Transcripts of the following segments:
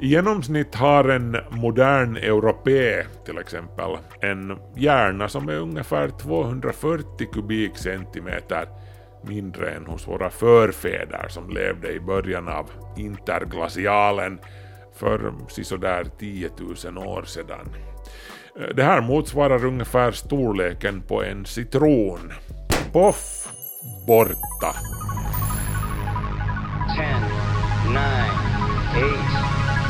I genomsnitt har en modern europé till exempel en hjärna som är ungefär 240 kubikcentimeter mindre än hos våra förfäder som levde i början av interglacialen för sisådär 10 000 år sedan. Det här motsvarar ungefär storleken på en citron. Poff! Borta! 10, 9, 8,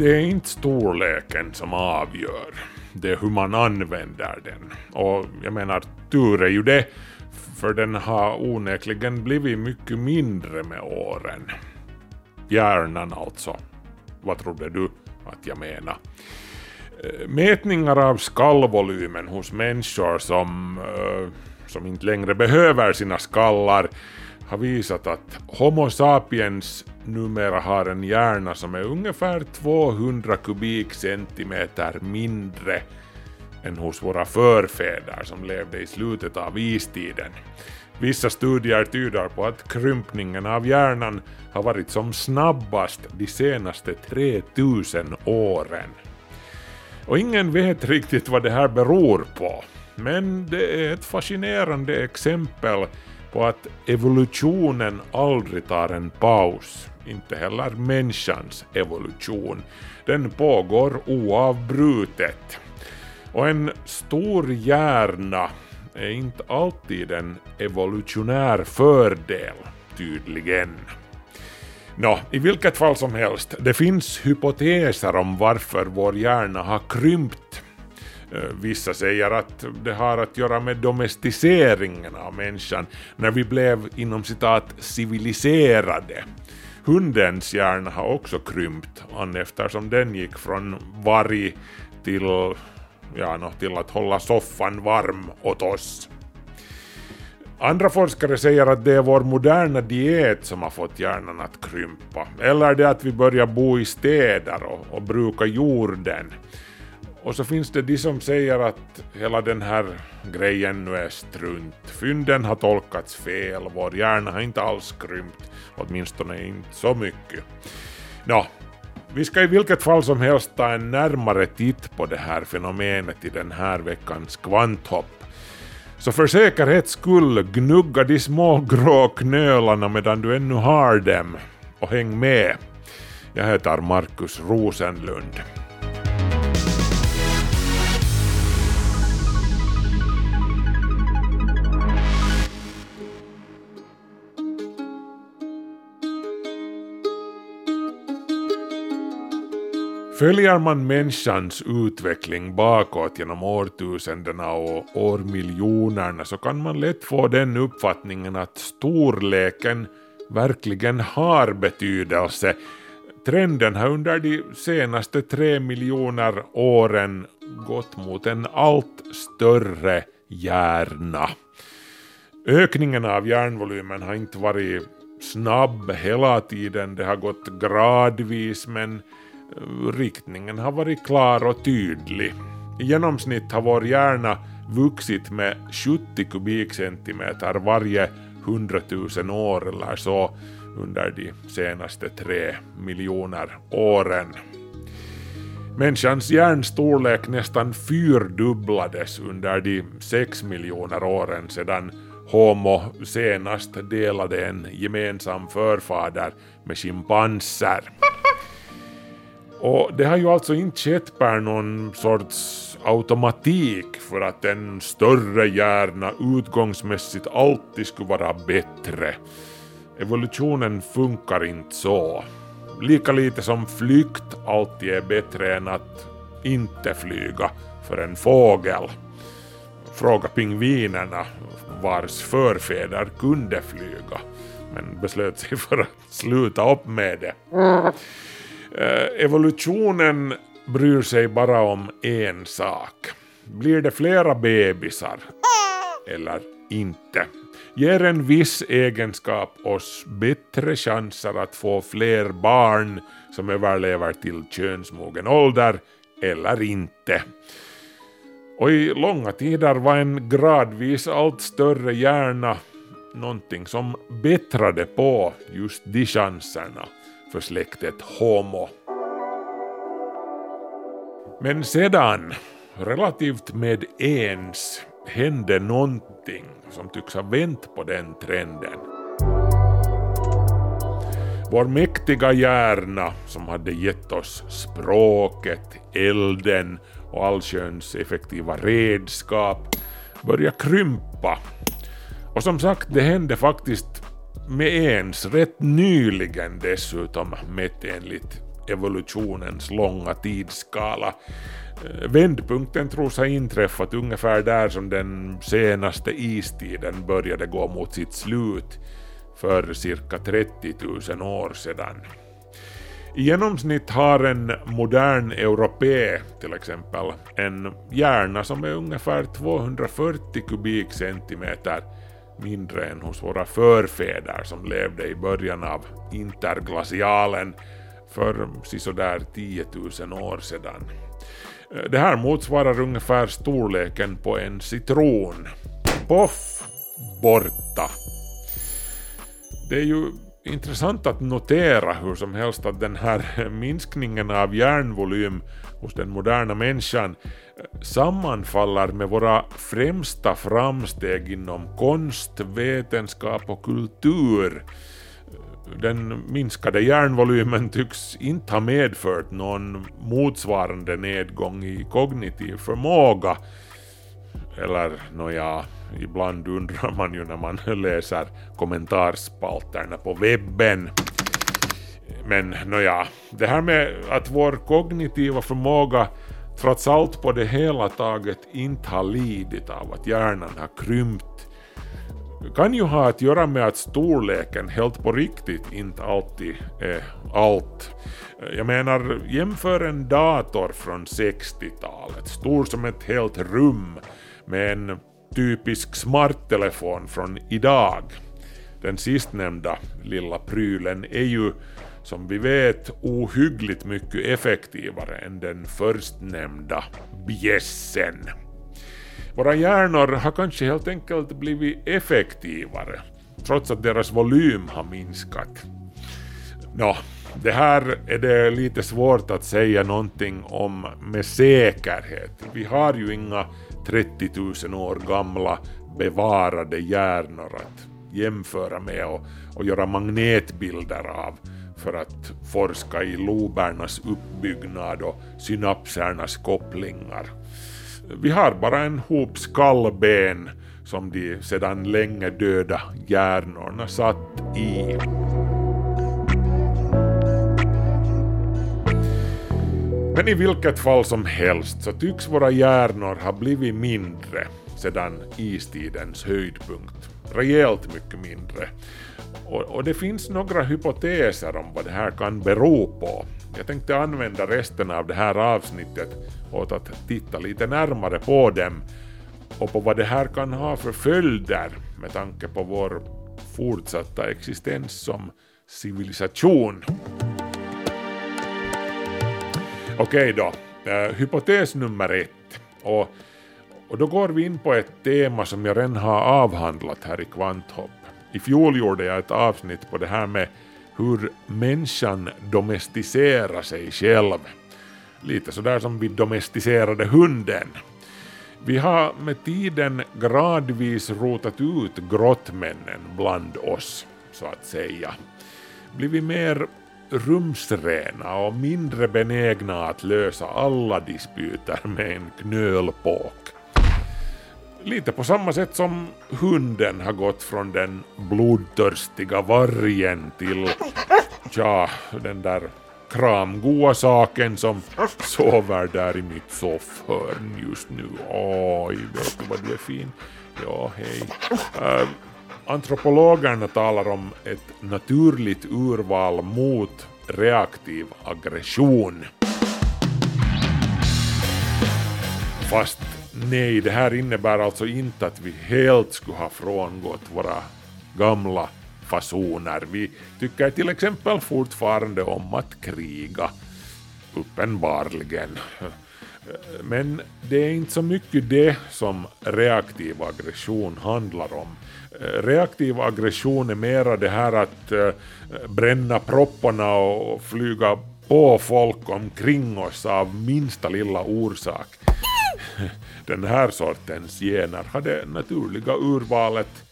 Det är inte storleken som avgör, det är hur man använder den. Och jag menar, tur är ju det, för den har onekligen blivit mycket mindre med åren. Hjärnan alltså. Vad trodde du att jag menar? Eh, mätningar av skallvolymen hos människor som, eh, som inte längre behöver sina skallar har visat att Homo sapiens numera har en hjärna som är ungefär 200 kubikcentimeter mindre än hos våra förfäder som levde i slutet av istiden. Vissa studier tyder på att krympningen av hjärnan har varit som snabbast de senaste 3000 åren. Och ingen vet riktigt vad det här beror på. Men det är ett fascinerande exempel på att evolutionen aldrig tar en paus. Inte heller människans evolution. Den pågår oavbrutet. Och en stor hjärna är inte alltid en evolutionär fördel, tydligen. Nå, i vilket fall som helst, det finns hypoteser om varför vår hjärna har krympt. Eh, vissa säger att det har att göra med domesticeringen av människan när vi blev inom citat civiliserade. Hundens hjärna har också krympt an eftersom den gick från varg till, ja, no, till att hålla soffan varm åt oss. Andra forskare säger att det är vår moderna diet som har fått hjärnan att krympa, eller det att vi börjar bo i städer och, och bruka jorden. Och så finns det de som säger att hela den här grejen nu är strunt. Fynden har tolkats fel, vår hjärna har inte alls krympt, åtminstone inte så mycket. Nå, vi ska i vilket fall som helst ta en närmare titt på det här fenomenet i den här veckans kvanthopp. Så för säkerhets skull, gnugga de små grå knölarna medan du ännu har dem. Och häng med. Jag heter Markus Rosenlund. Följer man människans utveckling bakåt genom årtusendena och årmiljonerna så kan man lätt få den uppfattningen att storleken verkligen har betydelse. Trenden har under de senaste tre miljoner åren gått mot en allt större hjärna. Ökningen av hjärnvolymen har inte varit snabb hela tiden, det har gått gradvis men riktningen har varit klar och tydlig. I genomsnitt har vår hjärna vuxit med 70 kubikcentimeter varje 100 000 år eller så under de senaste tre miljoner åren. Människans hjärnstorlek nästan fyrdubblades under de sex miljoner åren sedan Homo senast delade en gemensam förfader med schimpanser. Och det har ju alltså inte skett per någon sorts automatik för att en större hjärna utgångsmässigt alltid skulle vara bättre. Evolutionen funkar inte så. Lika lite som flykt alltid är bättre än att inte flyga för en fågel. Fråga pingvinerna vars förfäder kunde flyga men beslöt sig för att sluta upp med det. Eh, evolutionen bryr sig bara om en sak. Blir det flera bebisar? Eller inte? Ger en viss egenskap oss bättre chanser att få fler barn som överlever till könsmogen ålder eller inte? Och i långa tider var en gradvis allt större hjärna någonting som bättrade på just de chanserna för släktet Homo. Men sedan, relativt med ens, hände någonting som tycks ha vänt på den trenden. Vår mäktiga hjärna som hade gett oss språket, elden och allsköns effektiva redskap började krympa. Och som sagt, det hände faktiskt med ens rätt nyligen dessutom mätt enligt evolutionens långa tidsskala. Eh, vändpunkten tros ha inträffat ungefär där som den senaste istiden började gå mot sitt slut för cirka 30 000 år sedan. I genomsnitt har en modern europé till exempel en hjärna som är ungefär 240 kubikcentimeter mindre än hos våra förfäder som levde i början av interglacialen för sisådär 10 000 år sedan. Det här motsvarar ungefär storleken på en citron. Poff! Borta! Det är ju intressant att notera hur som helst att den här minskningen av hjärnvolym hos den moderna människan eh, sammanfaller med våra främsta framsteg inom konst, vetenskap och kultur. Eh, den minskade hjärnvolymen tycks inte ha medfört någon motsvarande nedgång i kognitiv förmåga. Eller nåja, ibland undrar man ju när man läser kommentarspalterna på webben. Men nåja, det här med att vår kognitiva förmåga trots allt på det hela taget inte har lidit av att hjärnan har krympt kan ju ha att göra med att storleken helt på riktigt inte alltid är allt. Jag menar, jämför en dator från 60-talet, stor som ett helt rum, med en typisk smarttelefon från idag. Den sistnämnda lilla prylen är ju som vi vet ohyggligt mycket effektivare än den förstnämnda bjässen. Våra hjärnor har kanske helt enkelt blivit effektivare, trots att deras volym har minskat. Nå, det här är det lite svårt att säga någonting om med säkerhet. Vi har ju inga 30 000 år gamla bevarade hjärnor att jämföra med och, och göra magnetbilder av för att forska i lobernas uppbyggnad och synapsernas kopplingar. Vi har bara en hop skallben som de sedan länge döda hjärnorna satt i. Men i vilket fall som helst så tycks våra hjärnor ha blivit mindre sedan istidens höjdpunkt. Rejält mycket mindre. Och, och, det finns några hypoteser om vad det här kan bero på. Jag tänkte använda resten av det här avsnittet åt att titta lite närmare på dem och på vad det här kan ha för följder med tanke på vår fortsatta existens som civilisation. Okej då, eh, hypotes nummer ett. Och, och då går vi in på ett tema som jag redan har avhandlat här i Kvanthopp. I fjol gjorde jag ett avsnitt på det här med hur människan domesticerar sig själv. Lite sådär som vi domesticerade hunden. Vi har med tiden gradvis rotat ut grottmännen bland oss, så att säga. Blivit mer rumsrena och mindre benägna att lösa alla dispyter med en knölpåk. Lite på samma sätt som hunden har gått från den blodtörstiga vargen till, ja, den där kramgoa saken som sover där i mitt soffhörn just nu. Oj, vet du vad du är fin? Ja, hej. Uh, antropologerna talar om ett naturligt urval mot reaktiv aggression. Fast nej, det här innebär alltså inte att vi helt skulle ha frångått våra gamla fasoner. Vi tycker till exempel fortfarande om att kriga, uppenbarligen. Men det är inte så mycket det som reaktiv aggression handlar om. Eh, reaktiv aggression är mera det här att eh, bränna propparna och flyga på folk omkring oss av minsta lilla orsak. Den här sortens gener har det naturliga urvalet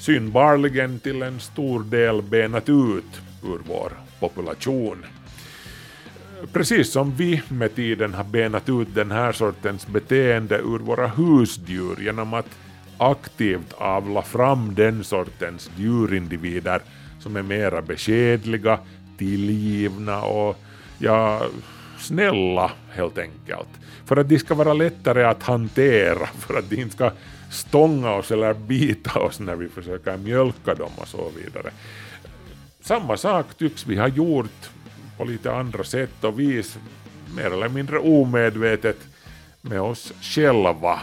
synbarligen till en stor del benat ut ur vår population. Precis som vi med tiden har benat ut den här sortens beteende ur våra husdjur genom att aktivt avla fram den sortens djurindivider som är mera beskedliga, tillgivna och ja, snälla helt enkelt. För att de ska vara lättare att hantera, för att de inte ska stånga oss eller bita oss när vi försöker mjölka dem och så vidare. Samma sak tycks vi ha gjort på lite andra sätt och vis, mer eller mindre omedvetet, med oss själva.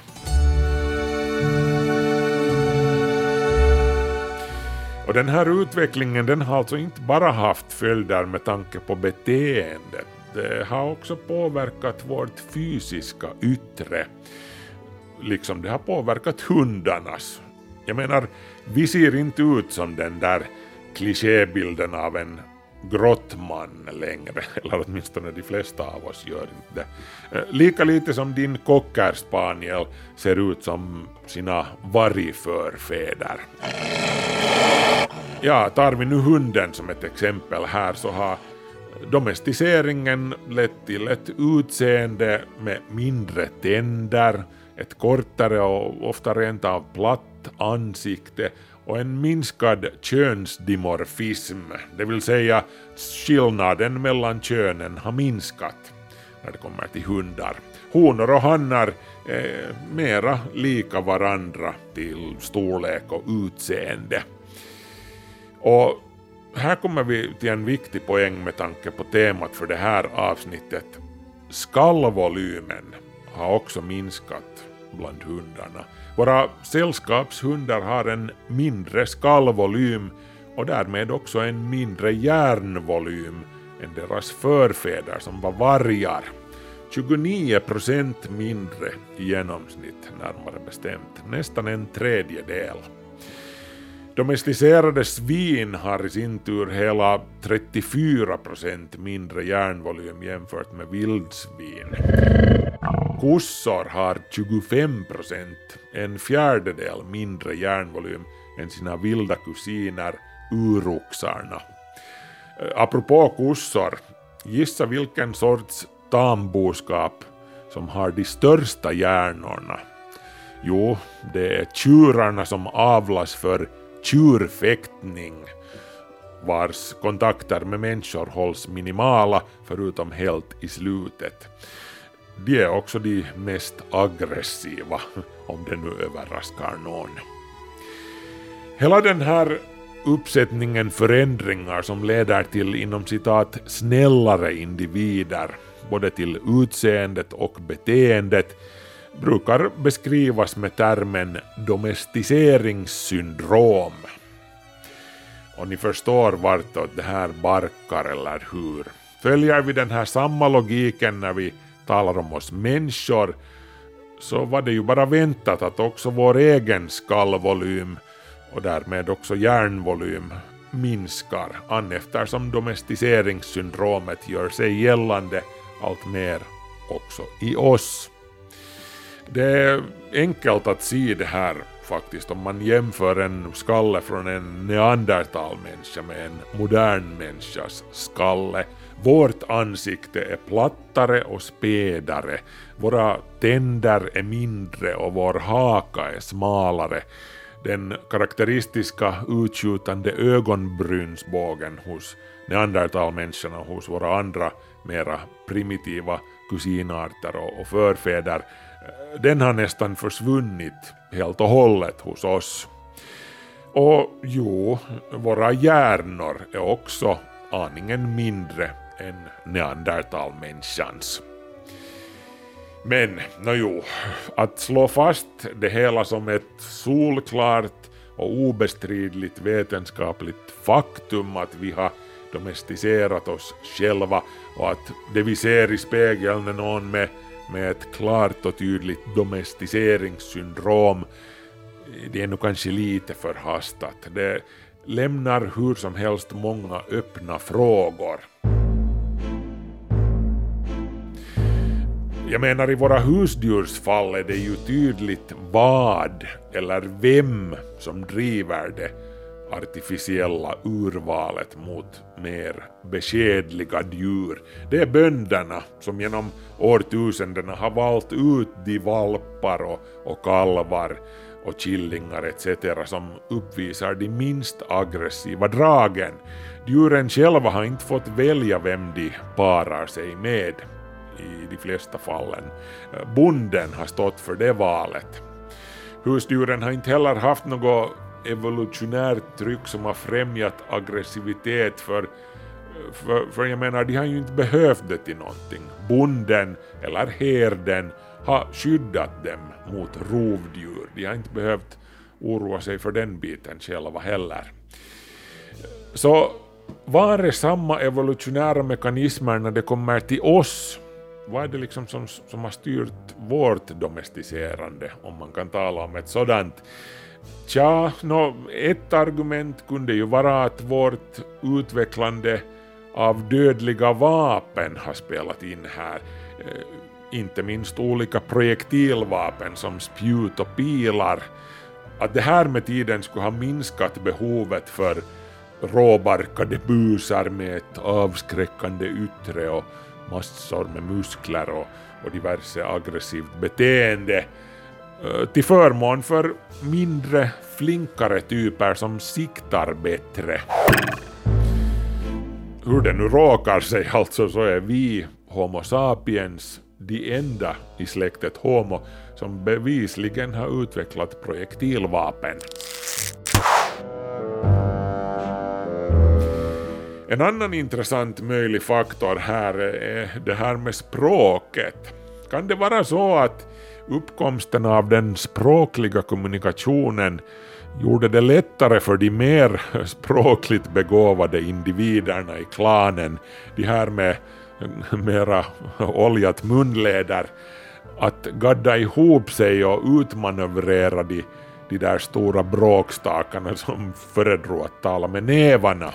Och den här utvecklingen den har alltså inte bara haft följder med tanke på beteendet, det har också påverkat vårt fysiska yttre liksom det har påverkat hundarnas. Jag menar, vi ser inte ut som den där klichébilden av en grottman längre, eller åtminstone de flesta av oss gör inte det. Lika lite som din cockerspaniel ser ut som sina vargförfäder. Ja, tar vi nu hunden som ett exempel här så har domesticeringen lett till ett utseende med mindre tänder, ett kortare och ofta rent av platt ansikte och en minskad könsdimorfism, det vill säga skillnaden mellan könen har minskat när det kommer till hundar. Honor och hannar är mera lika varandra till storlek och utseende. Och här kommer vi till en viktig poäng med tanke på temat för det här avsnittet. Skallvolymen har också minskat bland hundarna. Våra sällskapshundar har en mindre skallvolym och därmed också en mindre hjärnvolym än deras förfäder som var vargar. 29 procent mindre i genomsnitt närmare bestämt, nästan en tredjedel. Domesticerade svin har i sin tur hela 34 procent mindre järnvolym jämfört med vildsvin. Kossor har 25 procent, en fjärdedel mindre järnvolym än sina vilda kusiner uroxarna. Eh, apropå kossor, gissa vilken sorts tamboskap som har de största hjärnorna? Jo, det är tjurarna som avlas för tjurfäktning vars kontakter med människor hålls minimala förutom helt i slutet. De är också de mest aggressiva, om det nu överraskar någon. Hela den här uppsättningen förändringar som leder till inom citat snällare individer, både till utseendet och beteendet, brukar beskrivas med termen domesticeringssyndrom. Och ni förstår vartåt det här barkar, eller hur? Följer vi den här samma logiken när vi talar om oss människor så var det ju bara väntat att också vår egen skallvolym och därmed också hjärnvolym minskar an eftersom domesticeringssyndromet gör sig gällande allt mer också i oss. Det är enkelt att se det här faktiskt om man jämför en skalle från en neandertalmänniska med en modern människas skalle. Vårt ansikte är plattare och spädare, våra tänder är mindre och vår haka är smalare. Den karaktäristiska utskjutande ögonbrynsbågen hos neandertalmänniskorna och hos våra andra mera primitiva kusinarter och förfäder eh, den har nästan försvunnit helt och hållet hos oss. Och jo, våra hjärnor är också aningen mindre än neandertalmänniskans. Men, nåjo, att slå fast det hela som ett solklart och obestridligt vetenskapligt faktum att vi har domesticerat oss själva och att det vi ser i spegeln är någon med, med ett klart och tydligt domesticeringssyndrom det är nog kanske lite förhastat. Det lämnar hur som helst många öppna frågor. Jag menar i våra husdjursfall är det ju tydligt vad eller vem som driver det artificiella urvalet mot mer beskedliga djur. Det är bönderna som genom årtusendena har valt ut de valpar och, och kalvar och killingar etc. som uppvisar de minst aggressiva dragen. Djuren själva har inte fått välja vem de parar sig med i de flesta fallen. Bonden har stått för det valet. Husdjuren har inte heller haft något evolutionärt tryck som har främjat aggressivitet för, för, för jag menar, de har ju inte behövt det till någonting. Bonden eller herden har skyddat dem mot rovdjur. De har inte behövt oroa sig för den biten själva heller. Så var är samma evolutionära mekanismer när det kommer till oss? Vad är det liksom som, som har styrt vårt domesticerande, om man kan tala om ett sådant? Tja, no, ett argument kunde ju vara att vårt utvecklande av dödliga vapen har spelat in här. Eh, inte minst olika projektilvapen som spjut och pilar. Att det här med tiden skulle ha minskat behovet för råbarkade busar med ett avskräckande yttre och massor med muskler och, och diverse aggressivt beteende eh, till förmån för mindre flinkare typer som siktar bättre. Hur det nu råkar sig alltså så är vi Homo sapiens de enda i släktet Homo som bevisligen har utvecklat projektilvapen. En annan intressant möjlig faktor här är det här med språket. Kan det vara så att uppkomsten av den språkliga kommunikationen gjorde det lättare för de mer språkligt begåvade individerna i klanen, de här med mera oljat munläder, att gadda ihop sig och utmanövrera de, de där stora bråkstakarna som föredrog att tala med nävarna.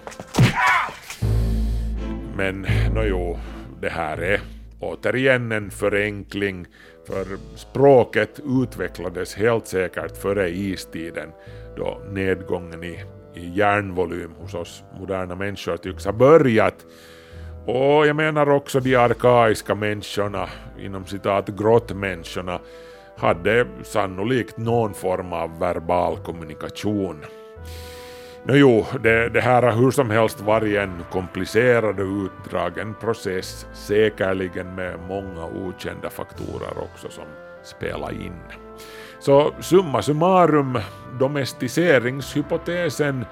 Men nåjo, det här är återigen en förenkling för språket utvecklades helt säkert före istiden då nedgången i, i hjärnvolym hos oss moderna människor tycks ha börjat och jag menar också de arkaiska människorna, inom citat grottmänniskorna, hade sannolikt någon form av verbal kommunikation. Nåjo, det, det här har hur som helst varit en komplicerad och utdragen process, säkerligen med många okända faktorer också som spelar in. Så summa summarum, domesticeringshypotesen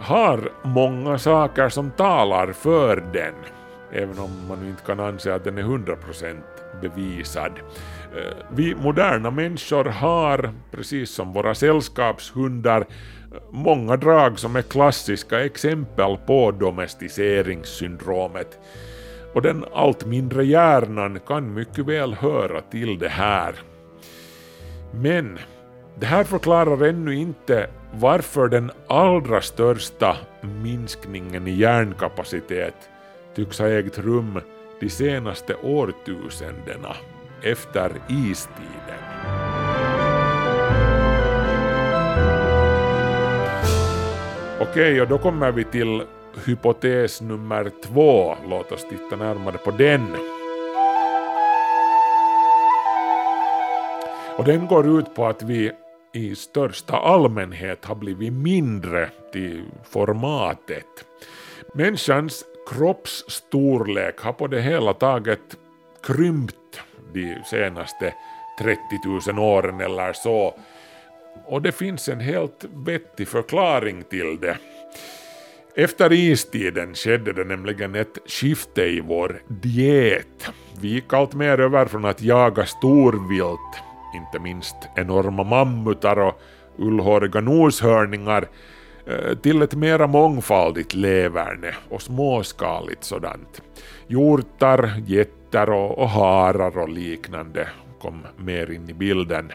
har många saker som talar för den även om man inte kan anse att den är 100% bevisad. Eh, vi moderna människor har, precis som våra sällskapshundar, många drag som är klassiska exempel på domesticeringssyndromet. Och den allt mindre hjärnan kan mycket väl höra till det här. Men det här förklarar ännu inte varför den allra största minskningen i hjärnkapacitet tycks ha ägt rum de senaste årtusendena efter istiden. Okej, och då kommer vi till hypotes nummer två. Låt oss titta närmare på den. Och den går ut på att vi i största allmänhet har blivit mindre till formatet. Människans kroppsstorlek har på det hela taget krympt de senaste 30 000 åren eller så. Och det finns en helt vettig förklaring till det. Efter istiden skedde det nämligen ett skifte i vår diet. Vi gick allt mer över från att jaga storvilt, inte minst enorma mammutar och ullhåriga noshörningar, eh, till ett mera mångfaldigt leverne och småskaligt sådant. Hjortar, getter och, och harar och liknande kom mer in i bilden.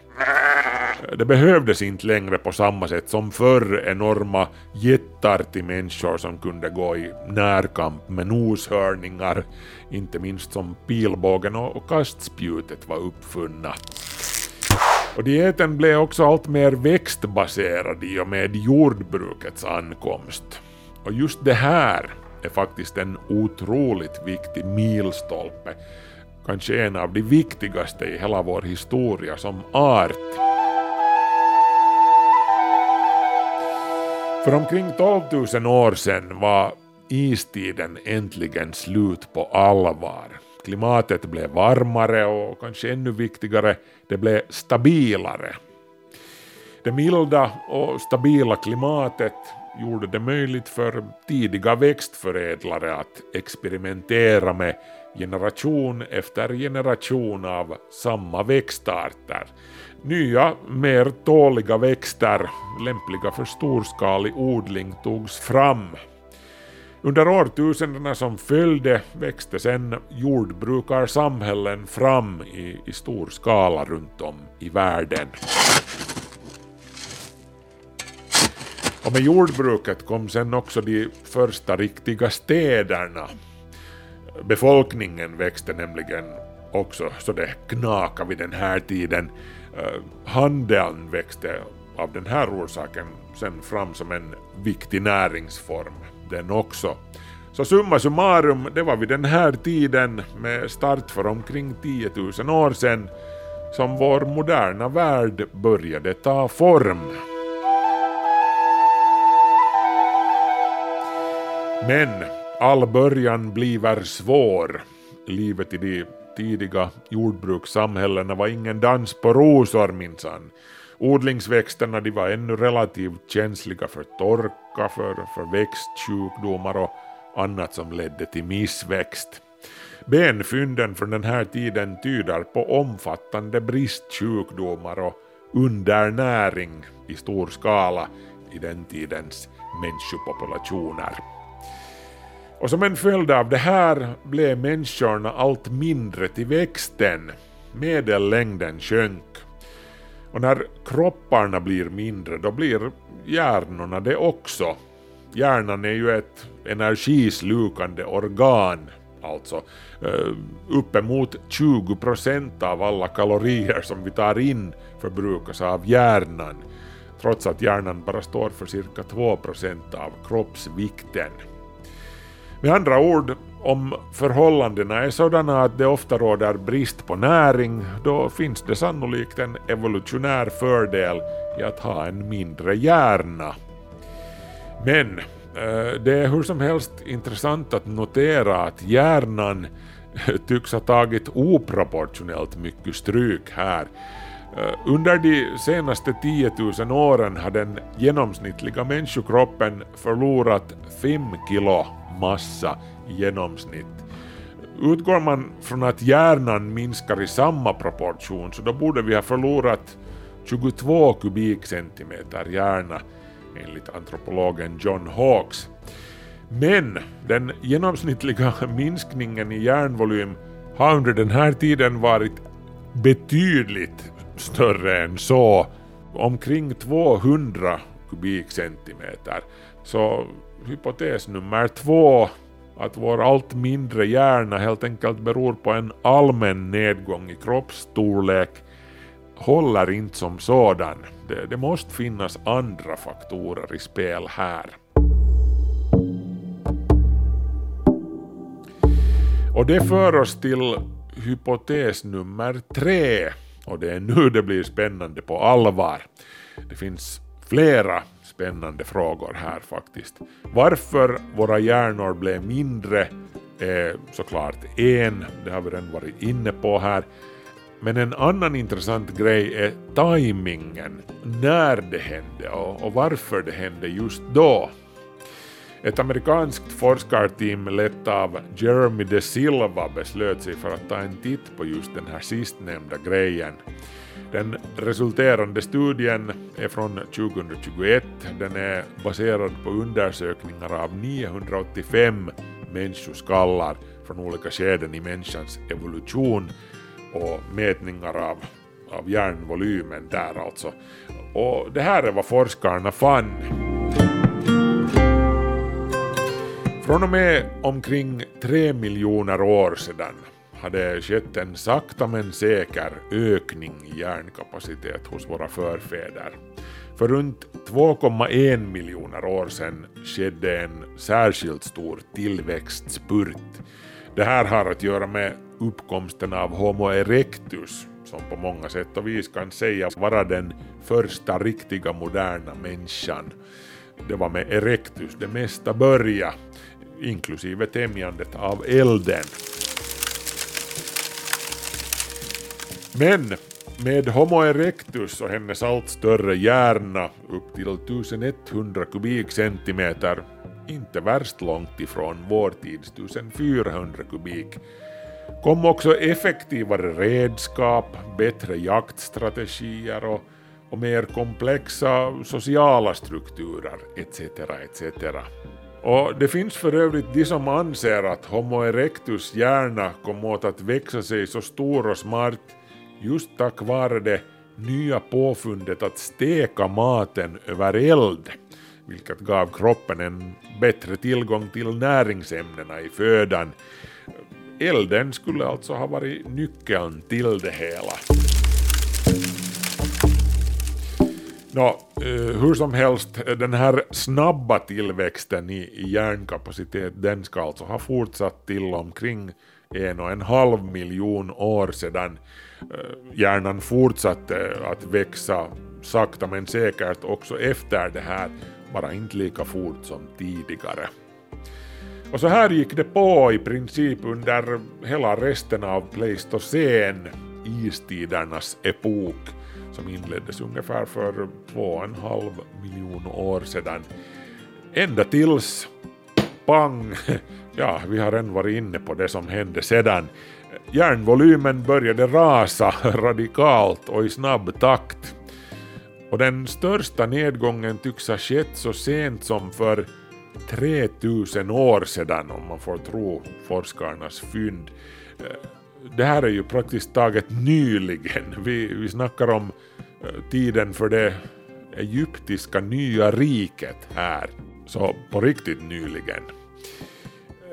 Det behövdes inte längre på samma sätt som förr enorma jättar till människor som kunde gå i närkamp med noshörningar, inte minst som pilbågen och kastspjutet var uppfunna. Och dieten blev också allt mer växtbaserad i och med jordbrukets ankomst. Och just det här är faktiskt en otroligt viktig milstolpe, kanske en av de viktigaste i hela vår historia som art. För omkring 12 000 år sedan var istiden äntligen slut på allvar. Klimatet blev varmare och kanske ännu viktigare, det blev stabilare. Det milda och stabila klimatet gjorde det möjligt för tidiga växtförädlare att experimentera med generation efter generation av samma växtarter. Nya, mer tåliga växter, lämpliga för storskalig odling, togs fram. Under årtusendena som följde växte sedan jordbrukarsamhällen fram i, i stor skala runt om i världen. Och med jordbruket kom sen också de första riktiga städerna. Befolkningen växte nämligen också så det knakade vid den här tiden. Eh, handeln växte av den här orsaken sen fram som en viktig näringsform den också. Så summa summarum, det var vid den här tiden med start för omkring 10 000 år sedan som vår moderna värld började ta form. Men all början bliver svår. Livet i de tidiga jordbrukssamhällena var ingen dans på rosor minsann. Odlingsväxterna de var ännu relativt känsliga för torka, för, för växtsjukdomar och annat som ledde till missväxt. Benfynden från den här tiden tyder på omfattande bristsjukdomar och undernäring i stor skala i den tidens människopopulationer. Och som en följd av det här blev människorna allt mindre till växten. Medellängden sjönk. Och när kropparna blir mindre då blir hjärnorna det också. Hjärnan är ju ett energislukande organ, alltså eh, uppemot 20 procent av alla kalorier som vi tar in förbrukas av hjärnan, trots att hjärnan bara står för cirka 2 procent av kroppsvikten. Med andra ord, om förhållandena är sådana att det ofta råder brist på näring, då finns det sannolikt en evolutionär fördel i att ha en mindre hjärna. Men eh, det är hur som helst intressant att notera att hjärnan eh, tycks ha tagit oproportionellt mycket stryk här. Eh, under de senaste 10 000 åren har den genomsnittliga människokroppen förlorat 5 kilo massa i genomsnitt. Utgår man från att hjärnan minskar i samma proportion så då borde vi ha förlorat 22 kubikcentimeter hjärna enligt antropologen John Hawks. Men den genomsnittliga minskningen i hjärnvolym har under den här tiden varit betydligt större än så, omkring 200 kubikcentimeter. Så hypotes nummer två, att vår allt mindre hjärna helt enkelt beror på en allmän nedgång i kroppsstorlek, håller inte som sådan. Det, det måste finnas andra faktorer i spel här. Och det för oss till hypotes nummer tre, och det är nu det blir spännande på allvar. Det finns flera spännande frågor här faktiskt. Varför våra hjärnor blev mindre är såklart en, det har vi redan varit inne på här. Men en annan intressant grej är tajmingen, när det hände och, och varför det hände just då. Ett amerikanskt forskarteam lett av Jeremy De Silva beslöt sig för att ta en titt på just den här sistnämnda grejen. Den resulterande studien är från 2021. Den är baserad på undersökningar av 985 människoskallar från olika skeden i människans evolution och mätningar av, av hjärnvolymen där alltså. Och det här är vad forskarna fann. Från och med omkring tre miljoner år sedan hade skett en sakta men säker ökning i hjärnkapacitet hos våra förfäder. För runt 2,1 miljoner år sedan skedde en särskilt stor tillväxtspurt. Det här har att göra med uppkomsten av Homo erectus som på många sätt och vis kan sägas vara den första riktiga moderna människan. Det var med erectus det mesta började, inklusive tämjandet av elden. Men med Homo erectus och hennes allt större hjärna upp till 1100 kubikcentimeter, inte värst långt ifrån vår tids 1400 kubik, kom också effektivare redskap, bättre jaktstrategier och, och mer komplexa sociala strukturer etc. etc. Och det finns för övrigt de som anser att Homo erectus hjärna kom åt att växa sig så stor och smart just tack vare det nya påfundet att steka maten över eld, vilket gav kroppen en bättre tillgång till näringsämnena i födan. Elden skulle alltså ha varit nyckeln till det hela. Nå, eh, hur som helst, den här snabba tillväxten i, hjärnkapacitet den ska alltså ha fortsatt till omkring en och en halv miljon år sedan Eh, hjärnan fortsatte att växa sakta men säkert också efter det här, bara inte lika fort som tidigare. Och så här gick det på i princip under hela resten av Pleistocen, istidernas epok, som inleddes ungefär för två och en halv miljon år sedan. Ända tills, pang, ja, vi har redan varit inne på det som hände sedan. Järnvolymen började rasa radikalt och i snabb takt. Och den största nedgången tycks ha skett så sent som för 3000 år sedan om man får tro forskarnas fynd. Eh, det här är ju praktiskt taget nyligen. Vi, vi snackar om eh, tiden för det egyptiska nya riket här. Så på riktigt nyligen.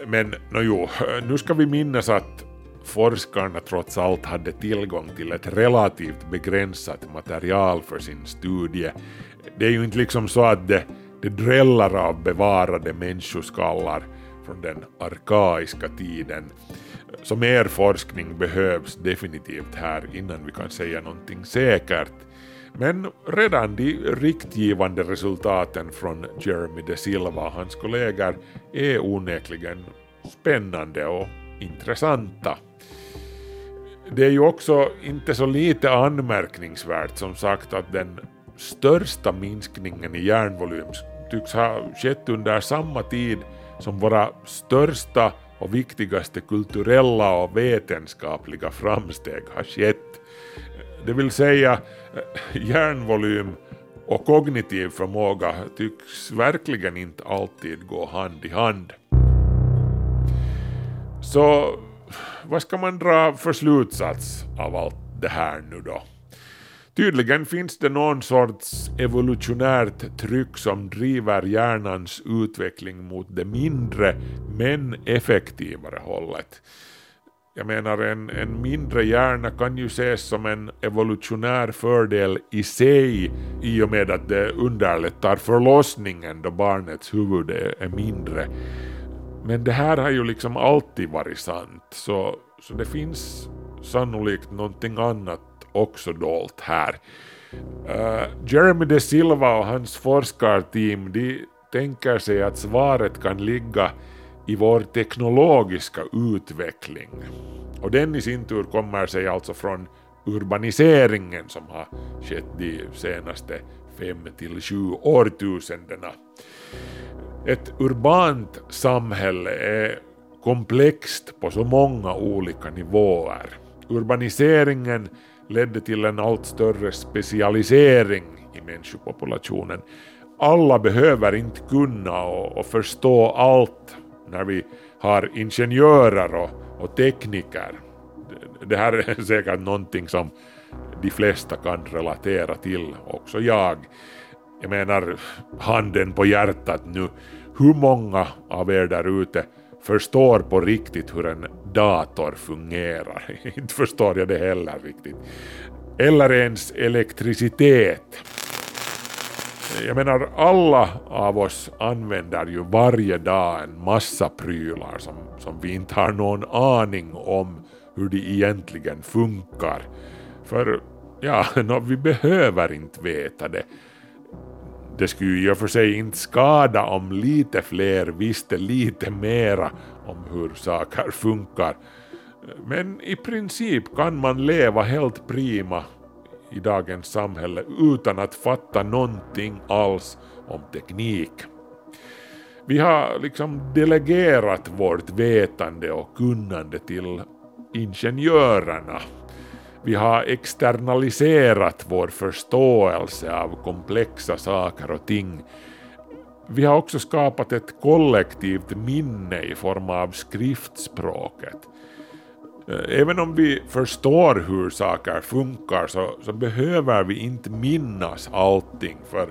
Men no, jo, eh, nu ska vi minnas att forskarna trots allt hade tillgång till ett relativt begränsat material för sin studie. Det är ju inte liksom så att det, det dräller av bevarade människoskallar från den arkaiska tiden. Så mer forskning behövs definitivt här innan vi kan säga någonting säkert. Men redan de riktgivande resultaten från Jeremy de Silva och hans kollegor är onekligen spännande och intressanta. Det är ju också inte så lite anmärkningsvärt som sagt att den största minskningen i järnvolym tycks ha skett under samma tid som våra största och viktigaste kulturella och vetenskapliga framsteg har skett. Det vill säga, eh, hjärnvolym och kognitiv förmåga tycks verkligen inte alltid gå hand i hand. Så vad ska man dra för slutsats av allt det här nu då? Tydligen finns det någon sorts evolutionärt tryck som driver hjärnans utveckling mot det mindre men effektivare hållet. Jag menar en, en mindre hjärna kan ju ses som en evolutionär fördel i sig i och med att det underlättar förlossningen då barnets huvud är, är mindre. Men det här har ju liksom alltid varit sant, så, så det finns sannolikt någonting annat också dolt här. Uh, Jeremy de Silva och hans forskarteam de tänker sig att svaret kan ligga i vår teknologiska utveckling. Och den i sin tur kommer sig alltså från urbaniseringen som har skett de senaste fem till sju årtusendena. Ett urbant samhälle är komplext på så många olika nivåer. Urbaniseringen ledde till en allt större specialisering i människopopulationen. Alla behöver inte kunna och, och förstå allt när vi har ingenjörer och, och tekniker. Det- Det här är säkert någonting som de flesta kan relatera till, också jag. Jag menar, handen på hjärtat nu, hur många av er där ute förstår på riktigt hur en dator fungerar? Inte förstår jag det heller riktigt. Eller ens elektricitet. Jag menar, alla av oss använder ju varje dag en massa prylar som, som vi inte har någon aning om hur de egentligen funkar. För, ja, no, vi behöver inte veta det. Det skulle ju i och för sig inte skada om lite fler visste lite mera om hur saker funkar. Men i princip kan man leva helt prima i dagens samhälle utan att fatta någonting alls om teknik. Vi har liksom delegerat vårt vetande och kunnande till ingenjörerna. Vi har externaliserat vår förståelse av komplexa saker och ting. Vi har också skapat ett kollektivt minne i form av skriftspråket. Eh, även om vi förstår hur saker funkar så, så behöver vi inte minnas allting för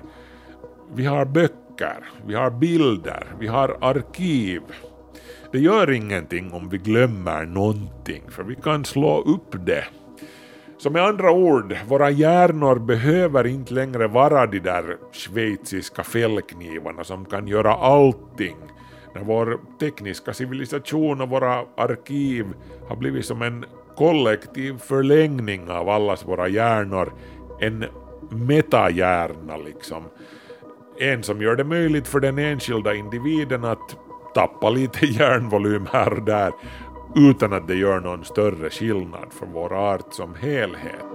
vi har böcker, vi har bilder, vi har arkiv. Det gör ingenting om vi glömmer någonting för vi kan slå upp det. Så med andra ord, våra hjärnor behöver inte längre vara de där schweiziska fällknivarna som kan göra allting när vår tekniska civilisation och våra arkiv har blivit som en kollektiv förlängning av allas våra hjärnor, en metahjärna liksom. En som gör det möjligt för den enskilda individen att tappa lite hjärnvolym här och där utan att det gör någon större skillnad för vår art som helhet.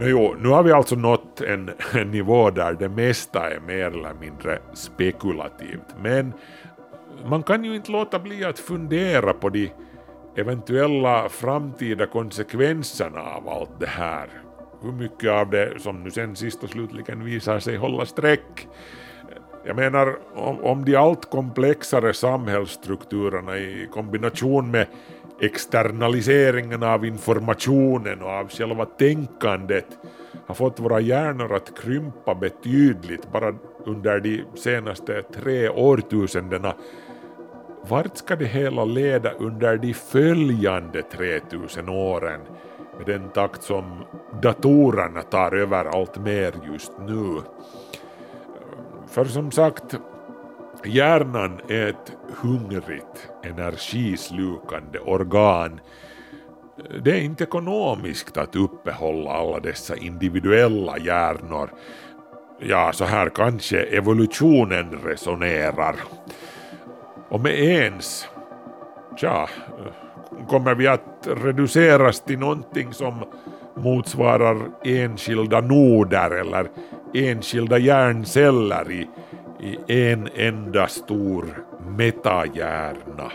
Jo, nu har vi alltså nått en, en nivå där det mesta är mer eller mindre spekulativt. Men man kan ju inte låta bli att fundera på de eventuella framtida konsekvenserna av allt det här. Hur mycket av det som nu sen sist och slutligen visar sig hålla streck. Jag menar, om, om de allt komplexare samhällsstrukturerna i kombination med externaliseringen av informationen och av själva tänkandet har fått våra hjärnor att krympa betydligt bara under de senaste tre årtusendena. Vart ska det hela leda under de följande 3000 åren med den takt som datorerna tar över allt mer just nu? För som sagt, hjärnan är ett hungrigt, energislukande organ. Det är inte ekonomiskt att uppehålla alla dessa individuella hjärnor. Ja, så här kanske evolutionen resonerar. Och med ens, tja, kommer vi att reduceras till någonting som motsvarar enskilda noder eller enskilda hjärnceller i, i en enda stor metahjärna.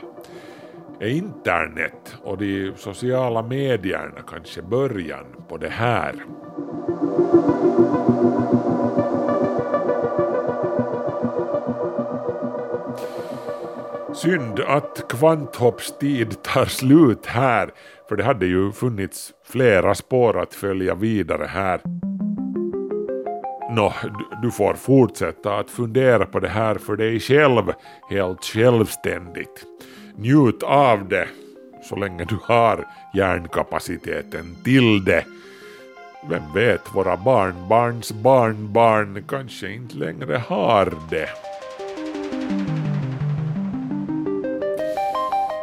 Är internet och de sociala medierna kanske början på det här? Synd att Kvanthopps tid tar slut här, för det hade ju funnits flera spår att följa vidare här. Nå, du- du får fortsätta att fundera på det här för dig själv, helt självständigt. Njut av det, så länge du har hjärnkapaciteten till det. Vem vet, våra barnbarns barnbarn kanske inte längre har det.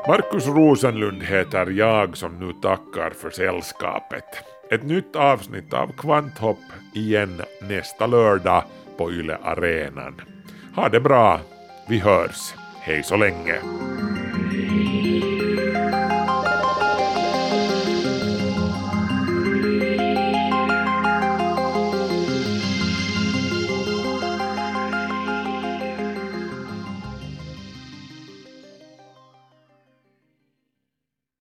Markus Rosenlund heter jag som nu tackar för sällskapet. Ett nytt avsnitt av Kvanthopp igen nästa lördag på Yle Arenan. Ha det bra, vi hörs. Hej så länge.